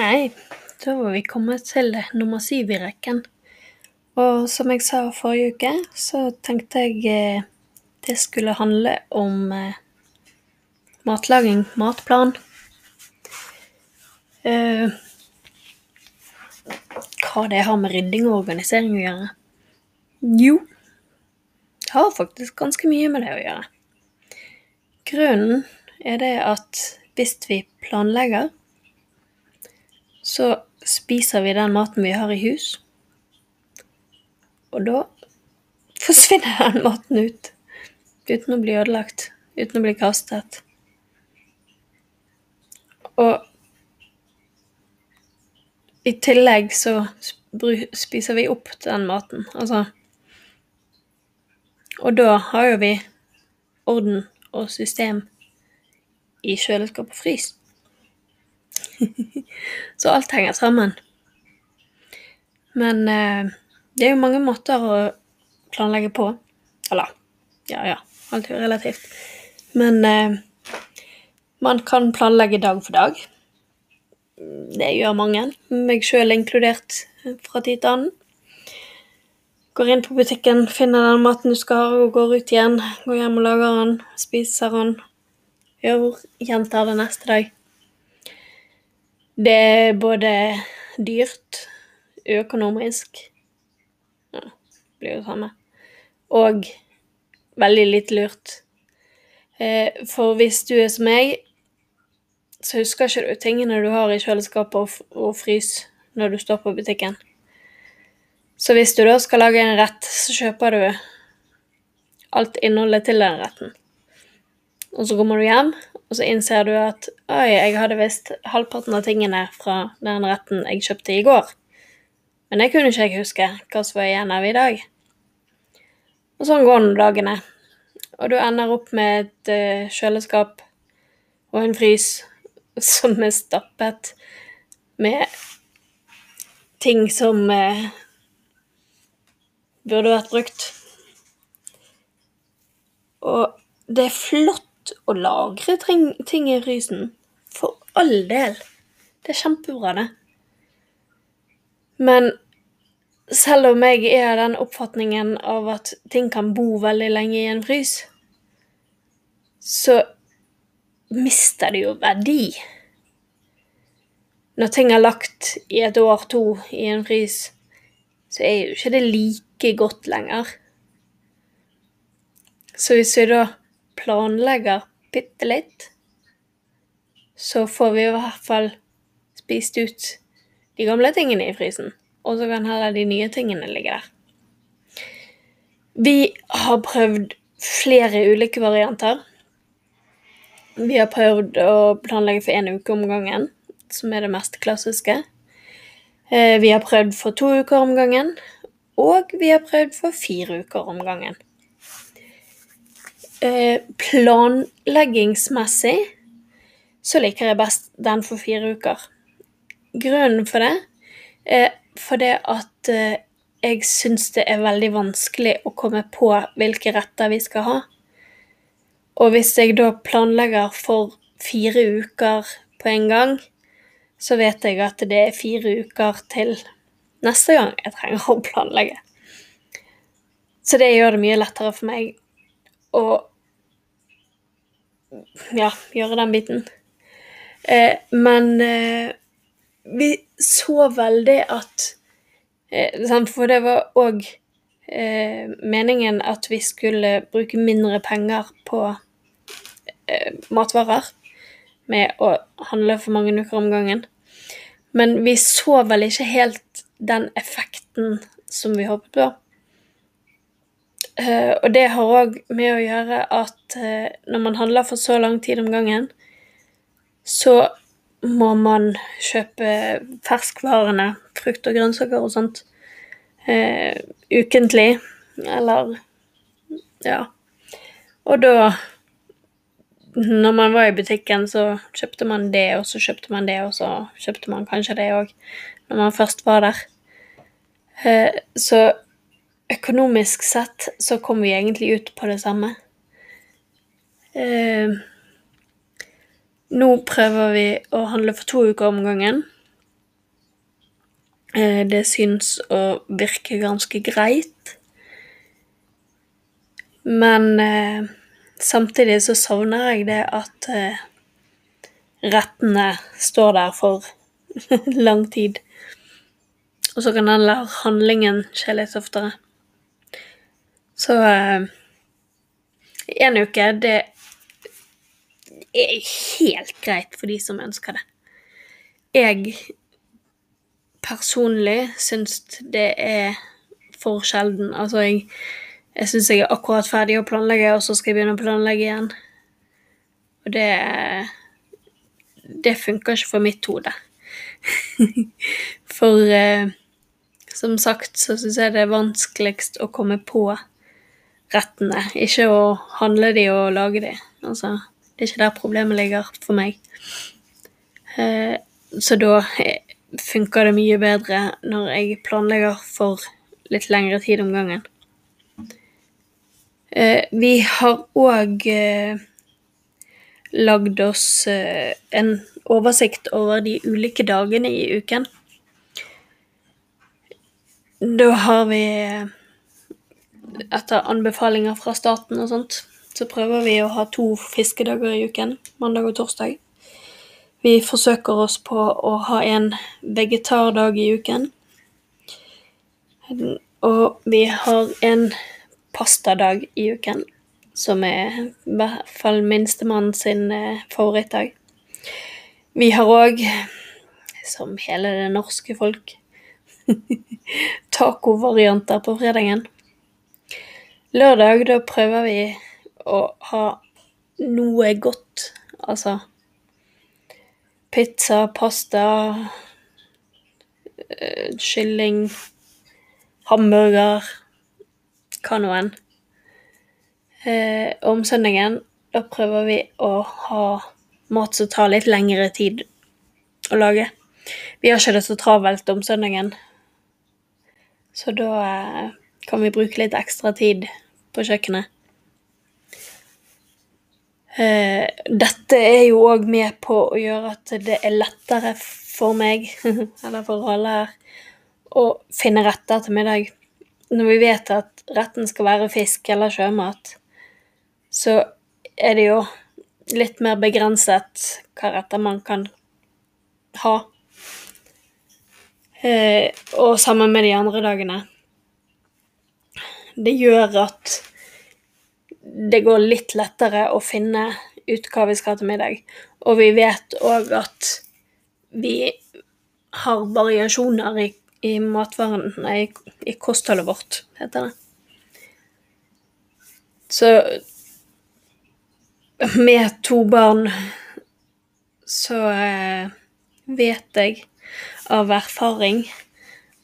Hei, da var vi kommet til nummer syv i rekken. Og som jeg sa forrige uke, så tenkte jeg eh, det skulle handle om eh, matlaging, matplan. Eh, hva det har med rydding og organisering å gjøre? Jo, det har faktisk ganske mye med det å gjøre. Grunnen er det at hvis vi planlegger, så spiser vi den maten vi har i hus. Og da forsvinner den maten ut. Uten å bli ødelagt. Uten å bli kastet. Og i tillegg så spiser vi opp den maten. Altså Og da har jo vi orden og system i kjøleskap og frys. så alt henger sammen. Men eh, det er jo mange måter å planlegge på. Eller ja, ja. Alt er jo relativt. Men eh, man kan planlegge dag for dag. Det gjør mange, meg sjøl inkludert fra tid til annen. Går inn på butikken, finner den maten du skal ha, og går ut igjen. Går hjem og lager den, spiser den. Gjør, gjentar det neste dag. Det er både dyrt, økonomisk Ja, blir jo det samme. Og veldig litt lurt. Eh, for hvis du er som meg, så husker ikke du tingene du har i kjøleskapet og frys når du står på butikken. Så hvis du da skal lage en rett, så kjøper du alt innholdet til den retten. Og så kommer du hjem, og så innser du at oi, jeg hadde visst halvparten av tingene fra den retten jeg kjøpte i går. Men det kunne ikke jeg huske hva som var igjen av i dag. Og sånn går nå dagene. Og du ender opp med et uh, kjøleskap og en frys som er stappet med ting som uh, burde vært brukt. Og det er flott å lagre ting i frysen. For all del. Det er kjempebra, det. Men selv om jeg er av den oppfatningen av at ting kan bo veldig lenge i en frys, så mister det jo verdi. Når ting er lagt i et år to i en frys, så er jo ikke det like godt lenger. Så hvis vi da planlegger bitte litt, så får vi i hvert fall spist ut de gamle tingene i frysen. Og så kan heller de nye tingene ligge der. Vi har prøvd flere ulike varianter. Vi har prøvd å planlegge for én uke om gangen, som er det mest klassiske. Eh, vi har prøvd for to uker om gangen, og vi har prøvd for fire uker om gangen. Eh, planleggingsmessig så liker jeg best den for fire uker. Grunnen for det er fordi at eh, jeg syns det er veldig vanskelig å komme på hvilke retter vi skal ha. Og hvis jeg da planlegger for fire uker på en gang, så vet jeg at det er fire uker til neste gang jeg trenger å planlegge. Så det gjør det mye lettere for meg å ja, gjøre den biten. Eh, men eh, vi så vel det at eh, For det var òg eh, meningen at vi skulle bruke mindre penger på eh, matvarer med å handle for mange uker om gangen. Men vi så vel ikke helt den effekten som vi håpet på. Eh, og det har òg med å gjøre at eh, når man handler for så lang tid om gangen, så må man kjøpe ferskvarene, frukt og grønnsaker og sånt, uh, ukentlig. Eller ja. Og da Når man var i butikken, så kjøpte man det, og så kjøpte man det, og så kjøpte man kanskje det òg, når man først var der. Så økonomisk sett så kom vi egentlig ut på det samme. Eh, nå prøver vi å handle for to uker om gangen. Eh, det syns å virke ganske greit. Men eh, samtidig så savner jeg det at eh, rettene står der for lang tid. Og så kan heller handlingen skje litt oftere. Så én eh, uke, det er helt greit for de som ønsker det. Jeg personlig syns det er for sjelden. Altså, jeg jeg syns jeg er akkurat ferdig å planlegge, og så skal jeg begynne å planlegge igjen. Og det Det funker ikke for mitt hode. for eh, som sagt så syns jeg det er vanskeligst å komme på rettene, ikke å handle de og lage de. Altså, det er ikke der problemet ligger for meg. Eh, så da eh, funker det mye bedre når jeg planlegger for litt lengre tid om gangen. Eh, vi har òg eh, lagd oss eh, en oversikt over de ulike dagene i uken. Da har vi, etter anbefalinger fra staten og sånt, så prøver vi å ha to fiskedager i uken, mandag og torsdag. Vi forsøker oss på å ha en vegetardag i uken. Og vi har en pastadag i uken, som er i hvert fall minstemann sin eh, favorittdag. Vi har òg, som hele det norske folk, tacovarianter på fredagen. Lørdag, da prøver vi å ha noe godt, altså pizza, pasta, eh, kylling, hamburger hva nå enn. Eh, om søndagen da prøver vi å ha mat som tar litt lengre tid å lage. Vi har ikke det så travelt om søndagen, så da eh, kan vi bruke litt ekstra tid på kjøkkenet. Eh, dette er jo òg med på å gjøre at det er lettere for meg, eller for alle her, å finne retter til middag. Når vi vet at retten skal være fisk eller sjømat, så er det jo litt mer begrenset hva retter man kan ha. Eh, og sammen med de andre dagene. Det gjør at det går litt lettere å finne ut hva vi skal ha til middag. Og vi vet òg at vi har variasjoner i, i matvarene, Nei, i kostholdet vårt, heter det. Så med to barn så eh, vet jeg av erfaring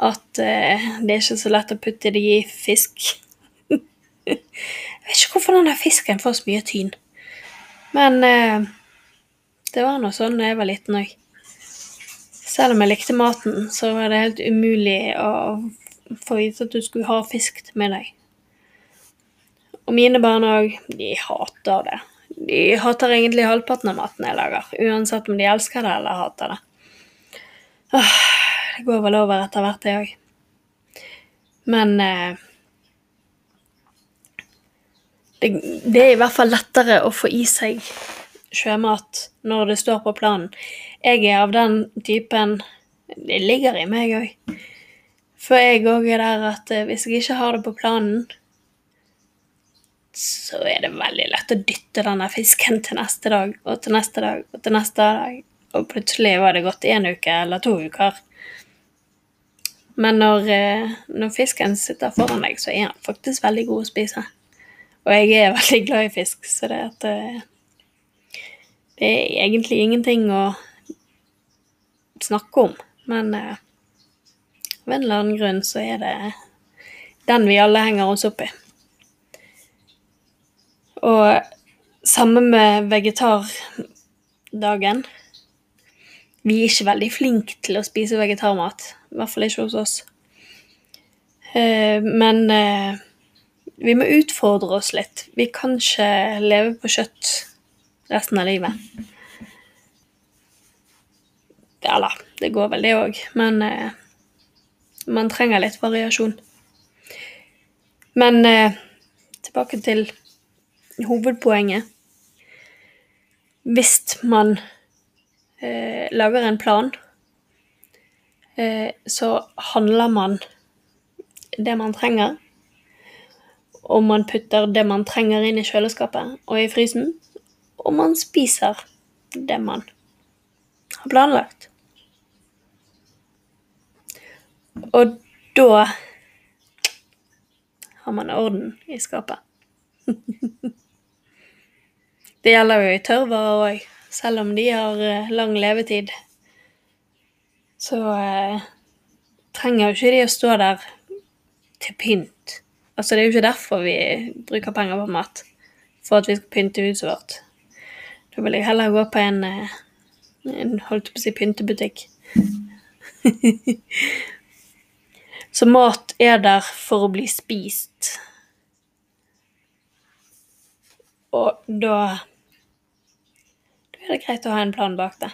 at eh, det er ikke så lett å putte det i fisk. jeg vet ikke hvorfor denne fisken får så mye tyn. Men eh, det var nå sånn da jeg var liten òg. Selv om jeg likte maten, så var det helt umulig å få vite at du skulle ha fisk med deg. Og mine barn òg, de hater det. De hater egentlig halvparten av maten jeg lager, uansett om de elsker det eller hater det. Åh, det går vel over etter hvert, det òg. Men eh, det, det, er i hvert fall lettere å få i seg sjømat når det står på planen. Jeg er av den typen Det ligger i meg òg. For jeg òg er der at eh, hvis jeg ikke har det på planen, så er det veldig lett å dytte denne fisken til neste dag og til neste dag og til neste dag, og plutselig var det gått én uke eller to uker. Men når, eh, når fisken sitter foran deg, så er han faktisk veldig god å spise. Og jeg er veldig glad i fisk, så det, at, eh, det er egentlig ingenting å snakke om. Men eh, av en eller annen grunn så er det den vi alle henger oss opp i. Og samme med vegetardagen. Vi er ikke veldig flinke til å spise vegetarmat. I hvert fall ikke hos oss. Eh, men eh, vi må utfordre oss litt. Vi kan ikke leve på kjøtt resten av livet. Eller, det går vel det òg, men eh, man trenger litt variasjon. Men tilbake til hovedpoenget. Hvis man lager en plan, så handler man det man trenger. Og man putter det man trenger inn i kjøleskapet og i frysen. Og man spiser det man har planlagt. Og da har man orden i skapet. det gjelder jo i tørrvarer òg. Selv om de har eh, lang levetid, så eh, trenger jo ikke de å stå der til pynt. Altså, det er jo ikke derfor vi bruker penger på mat. For at vi skal pynte huset vårt. Da vil jeg heller gå på en, eh, en holdt på å si pyntebutikk. så mat er der for å bli spist. Og da er det greit å ha en plan bak det.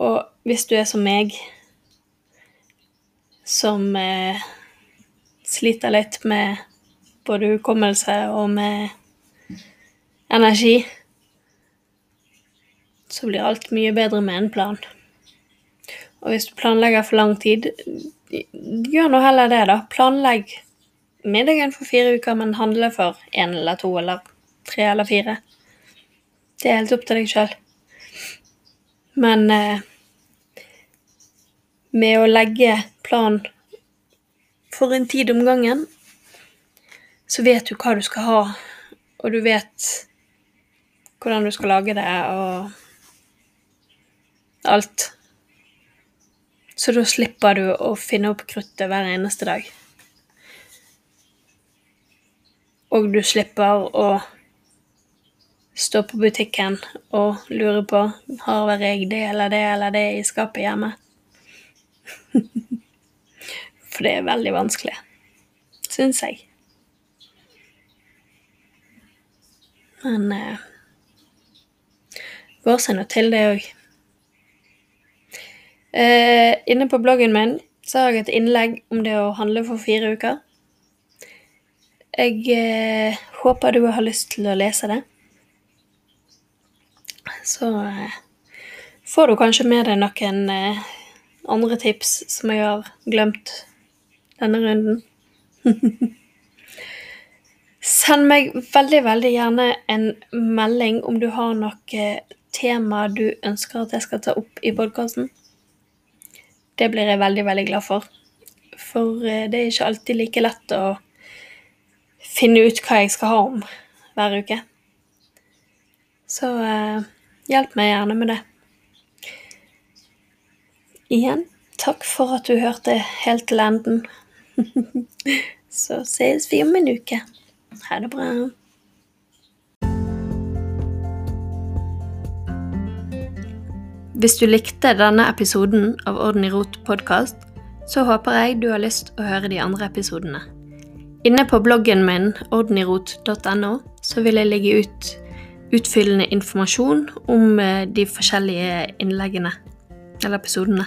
Og hvis du er som meg, som eh, sliter litt med både hukommelse og med energi, så blir alt mye bedre med en plan. Og hvis du planlegger for lang tid, gjør nå heller det, da. Planlegg middagen for fire uker, men handle for én eller to eller tre eller fire. Det er helt opp til deg sjøl. Men eh, med å legge plan for en tid om gangen, så vet du hva du skal ha, og du vet hvordan du skal lage det, og alt. Så da slipper du å finne opp kruttet hver eneste dag. Og du slipper å stå på butikken og lure på har jeg det eller det eller det i skapet hjemme. For det er veldig vanskelig, syns jeg. Men eh, går seg nå til, det òg. Eh, inne på bloggen min så har jeg et innlegg om det å handle for fire uker. Jeg eh, håper du har lyst til å lese det så eh, får du kanskje med deg noen eh, andre tips som jeg har glemt denne runden. Send meg veldig, veldig gjerne en melding om du har noe tema du ønsker at jeg skal ta opp i podkasten. Det blir jeg veldig, veldig glad for. For eh, det er ikke alltid like lett å finne ut hva jeg skal ha om hver uke. Så Hjelp meg gjerne med det. Igjen, takk for at du hørte helt til enden. Så ses vi om en uke. Ha det bra. Hvis du likte denne episoden av Orden i rot podkast, så håper jeg du har lyst å høre de andre episodene. Inne på bloggen min ordenirot.no så vil jeg legge ut utfyllende informasjon om eh, de forskjellige innleggene eller episodene.